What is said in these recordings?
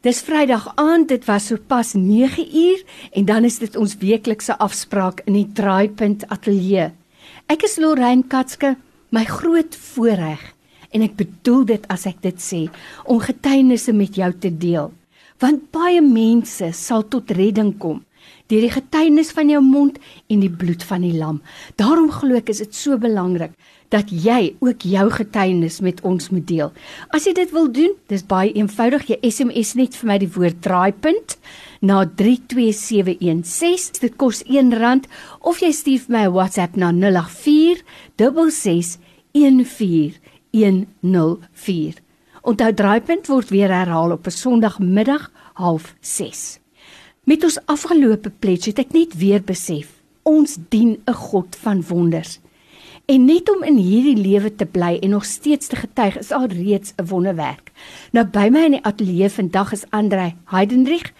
Dis Vrydag aand, dit was sopas 9 uur en dan is dit ons weeklikse afspraak in die Draaipunt Ateljee. Ek is Lorraine Katske, my groot voorreg en ek bedoel dit as ek dit sê om getuienisse met jou te deel. Want baie mense sal tot redding kom deur die getuienis van jou mond en die bloed van die lam. Daarom glo ek is dit so belangrik dat jy ook jou getuienis met ons moet deel. As jy dit wil doen, dis baie eenvoudig. Jy SMS net vir my die woord draaipunt na 32716. Dit kos R1 of jy stuur my 'n WhatsApp na 084 6614104. Onthou draaipunt word weer herhaal op 'n Sondagmiddag 06:30. Met ons afgelope pledge het ek net weer besef, ons dien 'n God van wonders. En net om in hierdie lewe te bly en nog steeds te getuig is al reeds 'n wonderwerk. Nou by my in die ateljee vandag is Andrei Heidenrich.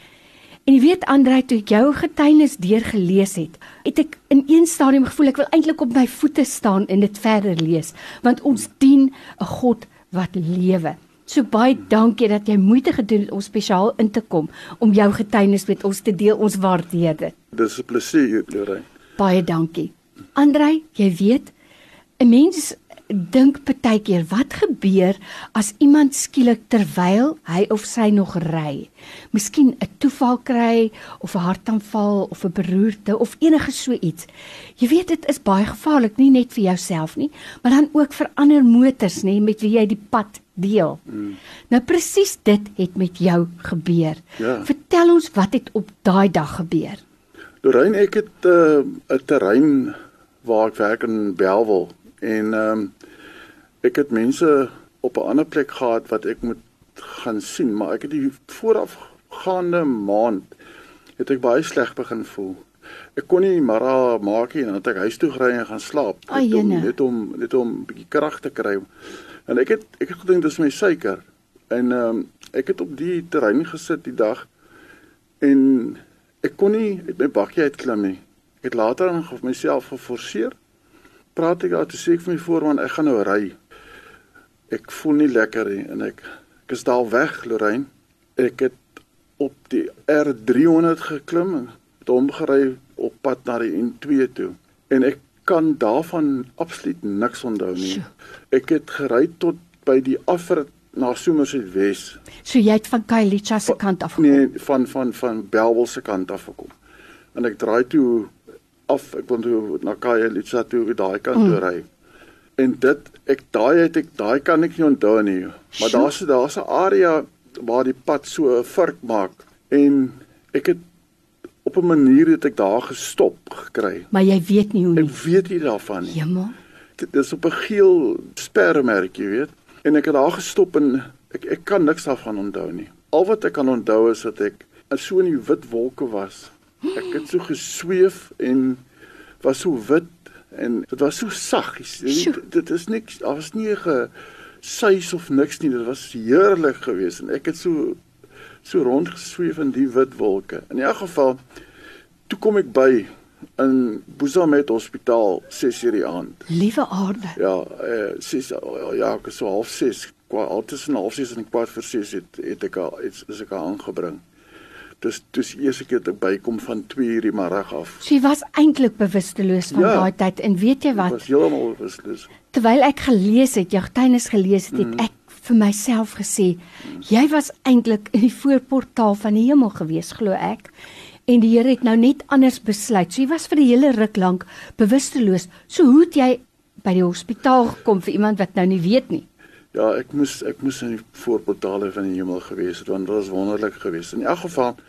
En jy weet Andrei, toe ek jou getuienis deurgelees het, het ek in een stadium gevoel ek wil eintlik op my voete staan en dit verder lees, want ons dien 'n God wat lewe. So baie dankie dat jy moeite gedoen het om spesiaal in te kom om jou getuienis met ons te deel. Ons waardeer dit. Dis 'n plesier, Lorraine. Baie dankie. Andrei, jy weet 'n mens dink baie keer wat gebeur as iemand skielik terwyl hy of sy nog ry, miskien 'n toeval kry of 'n hartaanval of 'n beroerte of enige so iets. Jy weet dit is baie gevaarlik nie net vir jouself nie, maar dan ook vir ander motors nê met wie jy die pad deel. Mm. Nou presies dit het met jou gebeur. Ja. Vertel ons wat het op daai dag gebeur. Lorraine, ek het uh, 'n terrein waar ek werk in Belwel En ehm um, ek het mense op 'n ander plek gehad wat ek moet gaan sien, maar ek het die voorafgaande maand het ek baie sleg begin voel. Ek kon nie maar maak nie en dan het ek huis toe gery en gaan slaap. Net om net om net om 'n bietjie krag te kry. En ek het ek het gedink dis my suiker. En ehm um, ek het op die terrein gesit die dag en ek kon nie uit my bakkie uitklim nie. Ek het later aan myself geforseer praat ek daar toe sê ek vir my voorman ek gaan nou ry. Ek voel nie lekker nie en ek ek is daal weg Lorraine. Ek het op die R300 geklim en het omgery op pad na die N2 toe en ek kan daarvan absoluut niks onthou nie. Ek het gery tot by die afrit na Somerset Wes. So jy het van Kailicha se kant af gekom? Nee, van van van Belwel se kant af gekom. En ek draai toe af ek wil toe na Khayelitsha toe daai kant toe mm. ry. En dit ek daai het ek daai kan ek nie onthou nie. Maar daar's daar's 'n area waar die pad so 'n vurk maak en ek het op 'n manier het ek daar gestop gekry. Maar jy weet nie hoe nie. Ek weet nie daarvan nie. Jemma. Dit is op 'n geel spermerk, jy weet. En ek het daar gestop en ek ek kan niks daarvan onthou nie. Al wat ek kan onthou is dat ek so in die wit wolke was Ek het so gesweef en was so wit en dit was so saggies. Dit, dit is niks, daar was nie 'n suis of niks nie. Dit was heerlik geweest en ek het so so rond gesweef in die wit wolke. In elk geval toe kom ek by in Boesamet Hospitaal 6:00 die aand. Liewe aarde. Ja, eh 6 ja, ek so half 6, kwart tussen half 6 en kwart voor 6 het het ek al iets is ek aangebring dis dis eerste keer dat ek bykom van 2 uur die middag af. Sy was eintlik bewusteloos van ja, daai tyd en weet jy wat? Was heeltemal bewusteloos. Terwyl ek gelees het, jou tuines gelees het, het mm. ek vir myself gesê, jy was eintlik in die voorportaal van die hemel gewees, glo ek. En die Here het nou net anders besluit. So jy was vir die hele ruk lank bewusteloos. So hoe het jy by die hospitaal gekom vir iemand wat nou nie weet nie? Ja, ek moes ek moes in die voorportale van die hemel gewees het want dit was wonderlik geweest. In elk geval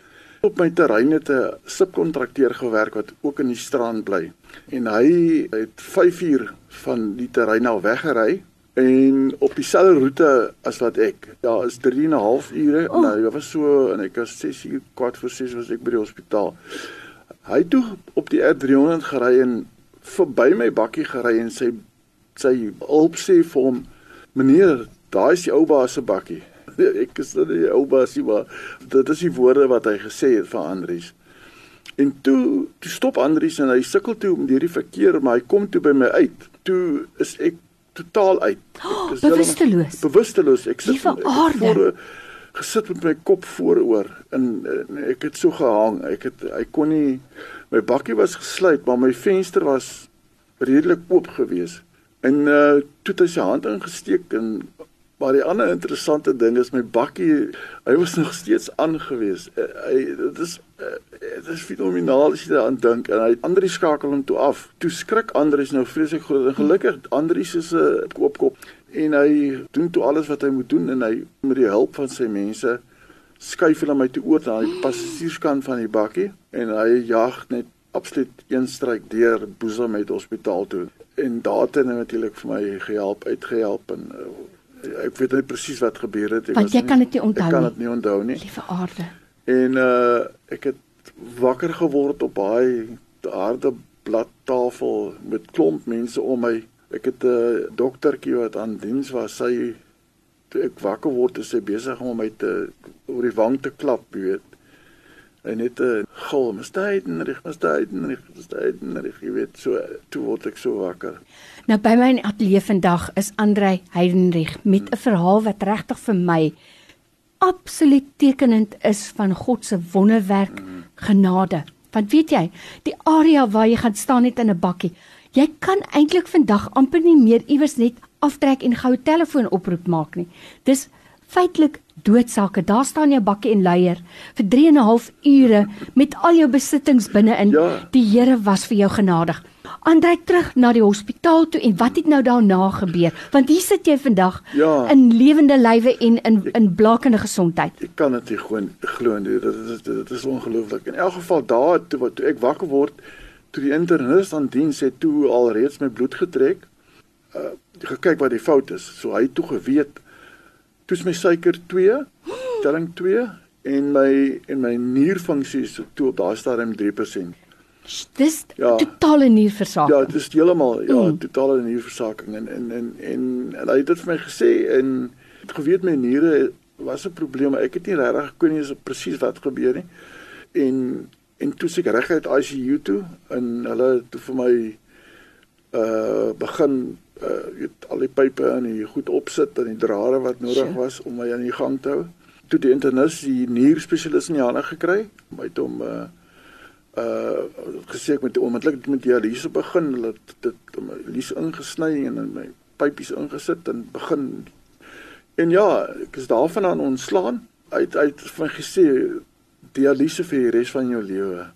op my terrein het 'n subkontrakteur gewerk wat ook in die strand bly. En hy het 5 uur van die terrein af weggery en op dieselfde roete as wat ek. Ja, is 3 en 'n half ure. Oh. Nou, dit was so en ek was 6 uur kwart voor 6 was ek by die hospitaal. Hy toe op die R300 gery en verby my bakkie gery en sy sy hulp sê vir hom Meneer, daai is die ou baas se bakkie. Ek is nie die ou baasie maar dit is die woorde wat hy gesê het vir Andries. En toe, toe stop Andries en hy sukkel toe om deur die verkeer, maar hy kom toe by my uit. Toe is ek totaal uit. Ek is bewusteloos. Bewusteloos. Ek sit voor gesit met my kop vooroor en, en ek het so gehang. Ek het hy kon nie my bakkie was gesluit, maar my venster was redelik oop geweest. En uh toe het hy sy hand ingesteek en Maar die ander interessante ding is my bakkie, hy was nog steeds aangewees. Uh, hy dit is uh, dit is fenomenaal as jy daaraan dink en hy Andri skakel hom toe af. Toe skrik Andri nou vreeslik groot en gelukkig Andri is 'n uh, koopkop en hy doen toe alles wat hy moet doen en hy met die hulp van sy mense skuif hulle my toe oor na die passasierskant van die bakkie en hy jag net absoluut een stryk deur Boesem met hospitaal toe en daar het hy natuurlik vir my gehelp uitgehelp en uh, ek weet nie presies wat gebeur het nie. Want jy kan dit nie onthou nie. Ek kan dit nie onthou nie. Liewe aarde. En uh ek het wakker geword op daai harde bladtafel met klomp mense om my. Ek het 'n uh, doktertjie wat aan diens was. Sy ek wakker word, is sy besig om my te oor die wang te klap, weet. En net 'n gil, "Mestyd en rig, mestyd en rig, mestyd en rig," jy weet, so toe word ek so wakker. Nou by my ateljee vandag is Andrei Heidenrich met 'n verhaal wat regtig vir my absoluut tekenend is van God se wonderwerk genade. Want weet jy, die area waar jy gaan staan net in 'n bakkie. Jy kan eintlik vandag amper nie meer iewers net aftrek en gou 'n telefoonoproep maak nie. Dis feitelik doodsake. Daar staan jou bakkie en leier vir 3 en 'n half ure met al jou besittings binne-in. Ja. Die Here was vir jou genadig. Andrei terug na die hospitaal toe en wat het nou daarna gebeur? Want hier sit jy vandag ja. in lewende lywe en in in blakende gesondheid. Ek kan dit gewoon glo nie. Dit is dit is ongelooflik. In elk geval daar toe wat toe ek wakker word, toe die internis aan diens het toe al reeds my bloed getrek. Uh gekyk wat die fout is. So hy toe geweet toets my suiker 2, telling 2 en my en my nierfunksie is toe op daai stadium 3%. Dis ja, totale nierversaking. Ja, dit is heeltemal ja, mm. totale nierversaking en en en en, en hy het dit vir my gesê en het geweet my niere was 'n probleem, ek het nie regtig kon nie presies wat gebeur nie. En en toe seker reg uit ICU toe en hulle toe vir my uh begin uh weet al die pype en die goed opsit en die drade wat nodig sure. was om my aan die gang te hou. Toe die internis die nierspesialis in die hande gekry, my het hom uh uh gesê ek moet onmiddellik met dialyse begin. Hulle het dit om my lies ingesny en in my pypies ingesit en begin. En ja, ek is daarvan aan ontslaan. Uit uit van gesê dialyse vir die res van jou lewe.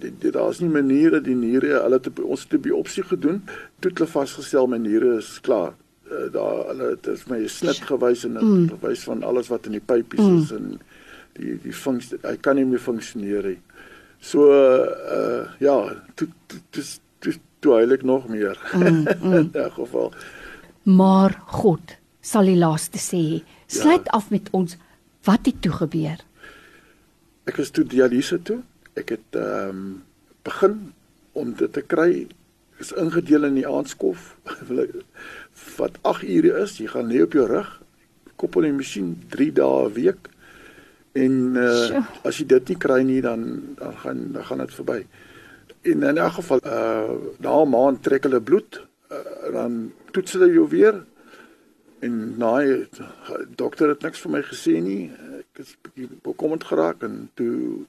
Dit daar's nie maniere die niere hulle het ons het 'n biopsie gedoen. Toe hulle vasgestel my niere is klaar. Uh, daar hulle het vir my snit gewys en mm. bewys van alles wat in die pypies mm. is en die die funksie hy kan nie meer funksioneer nie. So uh ja, toe toe toe toe eintlik nog meer. Mm, mm. In 'n geval. Maar God sal die laaste sê. Sluit ja. af met ons wat het toe gebeur. Ek is toe dialyse toe. Ek het ehm um, begin om dit te kry is ingedeel in die aandskof wat 8 ure is. Jy gaan lê op jou rug. Koppel die masjien 3 dae 'n week. En uh, as jy dit nie kry nie dan dan gaan dan gaan dit verby. En in 'n geval uh na 'n maand trek hulle bloed, uh, dan toets hulle jou weer. En na dokter het niks vir my gesê nie. Ek is bietjie bekommerd geraak en toe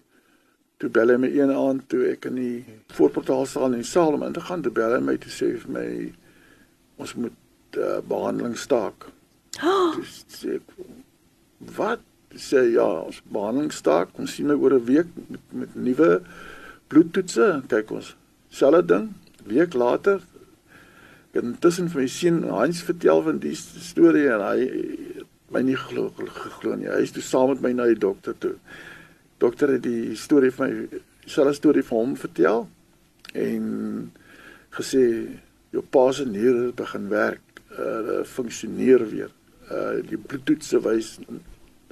toe bel hy my een aand toe ek in die voorportaal staan in die saal om in te gaan, toe bel hy my te sê vir my ons moet uh, behandeling staak. Oh. Dis sê ek wat sê ja, ons behandeling staak. Ons sien nou oor 'n week met met nuwe bloedtoetse. Kyk ons. Selfde ding, week later. Ek het intussen vir my seun Hans vertel van die storie en hy my nie glo geglo nie. Hy is toe saam met my na die dokter toe. Dokter het die storie van my selfe storie vir hom vertel en gesê jou pa se niere begin werk, uh funksioneer weer. Uh die bloedtoetse wys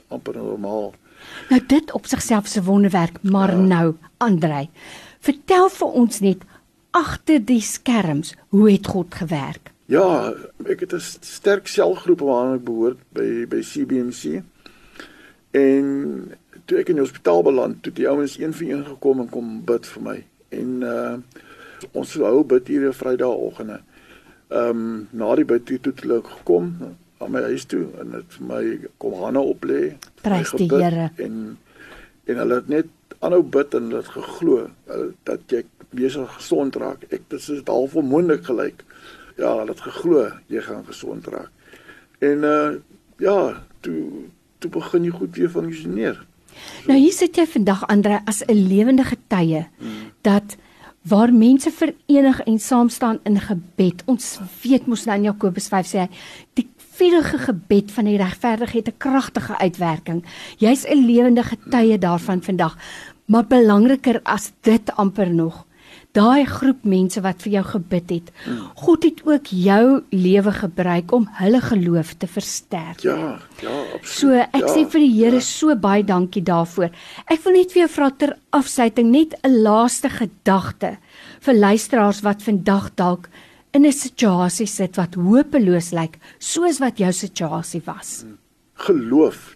amper normaal. Nou dit op sigself se wonderwerk, maar ja. nou Andrei, vertel vir ons net agter die skerms, hoe het God gewerk? Ja, ek het 'n sterk selgroep waaraan ek behoort by by CBMC. En toe ek in die hospitaal beland, toe die ouens een vir een gekom en kom bid vir my. En uh ons hou bid hier op Vrydagoggende. Ehm um, na die bid toe het hulle gekom, aan my huis toe en dit vir my kom hande op lê. Prys die Here. En en hulle het net aanhou bid en hulle het geglo dat jy besig gesond raak. Ek dit is half onmoontlik gelyk. Ja, hulle het geglo jy gaan gesond raak. En uh ja, toe toe begin jy goed weer funksioneer. Nou hier sit jy vandag Andre as 'n lewende getuie dat waar mense verenig en saam staan in gebed. Ons weet mos nou in Jakobus 5 sê hy die vuurige gebed van die regverdige het 'n kragtige uitwerking. Jy's 'n lewende getuie daarvan vandag. Maar belangriker as dit amper nog daai groep mense wat vir jou gebid het. God het ook jou lewe gebruik om hulle geloof te versterk. Ja, ja, absoluut. So ek ja, sê vir die Here ja. so baie dankie daarvoor. Ek wil net vir jou vra ter afsluiting net 'n laaste gedagte vir luisteraars wat vandag dalk in 'n situasie sit wat hopeloos lyk, soos wat jou situasie was. Geloof.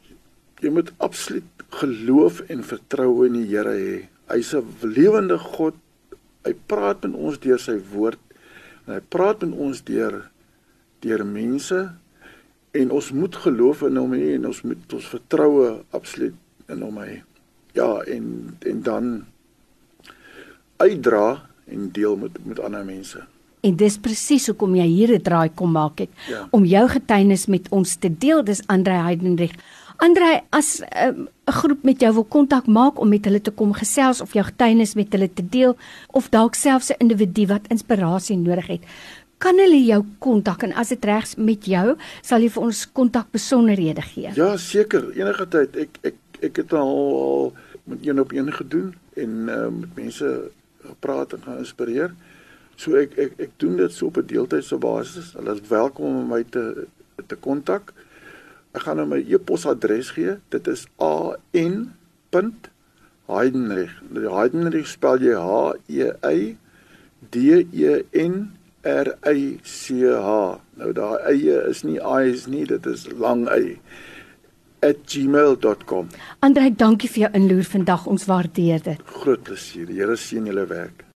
Jy moet absoluut geloof en vertroue in die Here hê. Hy's 'n lewende God hy praat met ons deur sy woord hy praat met ons deur deur mense en ons moet geloof in hom hê en ons moet ons vertroue absoluut in hom hê. Ja, en en dan uitdra en deel met met ander mense. En dis presies hoekom jy hier 'n draai kom maak het ja. om jou getuienis met ons te deel. Dis Andre Heidenreich. Andre, as ehm, 'n uh, groep met jou wil kontak maak om met hulle te kom gesels of jou getuienis met hulle te deel of dalk selfs 'n individu wat inspirasie nodig het, kan hulle jou kontak en as dit regs met jou, sal jy vir ons kontak besonderhede gee. Ja, seker, enige tyd. Ek ek ek het al, al met een op een gedoen en uh, met mense gepraat en geïnspireer. So ek ek ek doen dit so op 'n deeltydse basis. Hulle is welkom om my te te kontak. Ek gaan nou my e-posadres gee. Dit is an.heidenrich. Die Heidenrich spel jy H E Y D E N R I C H. Nou daai eie is nie I's nie, dit is lang y @gmail.com. Andre, dankie vir jou inloer vandag. Ons waardeer dit. Groot plesier. Die Here seën julle werk.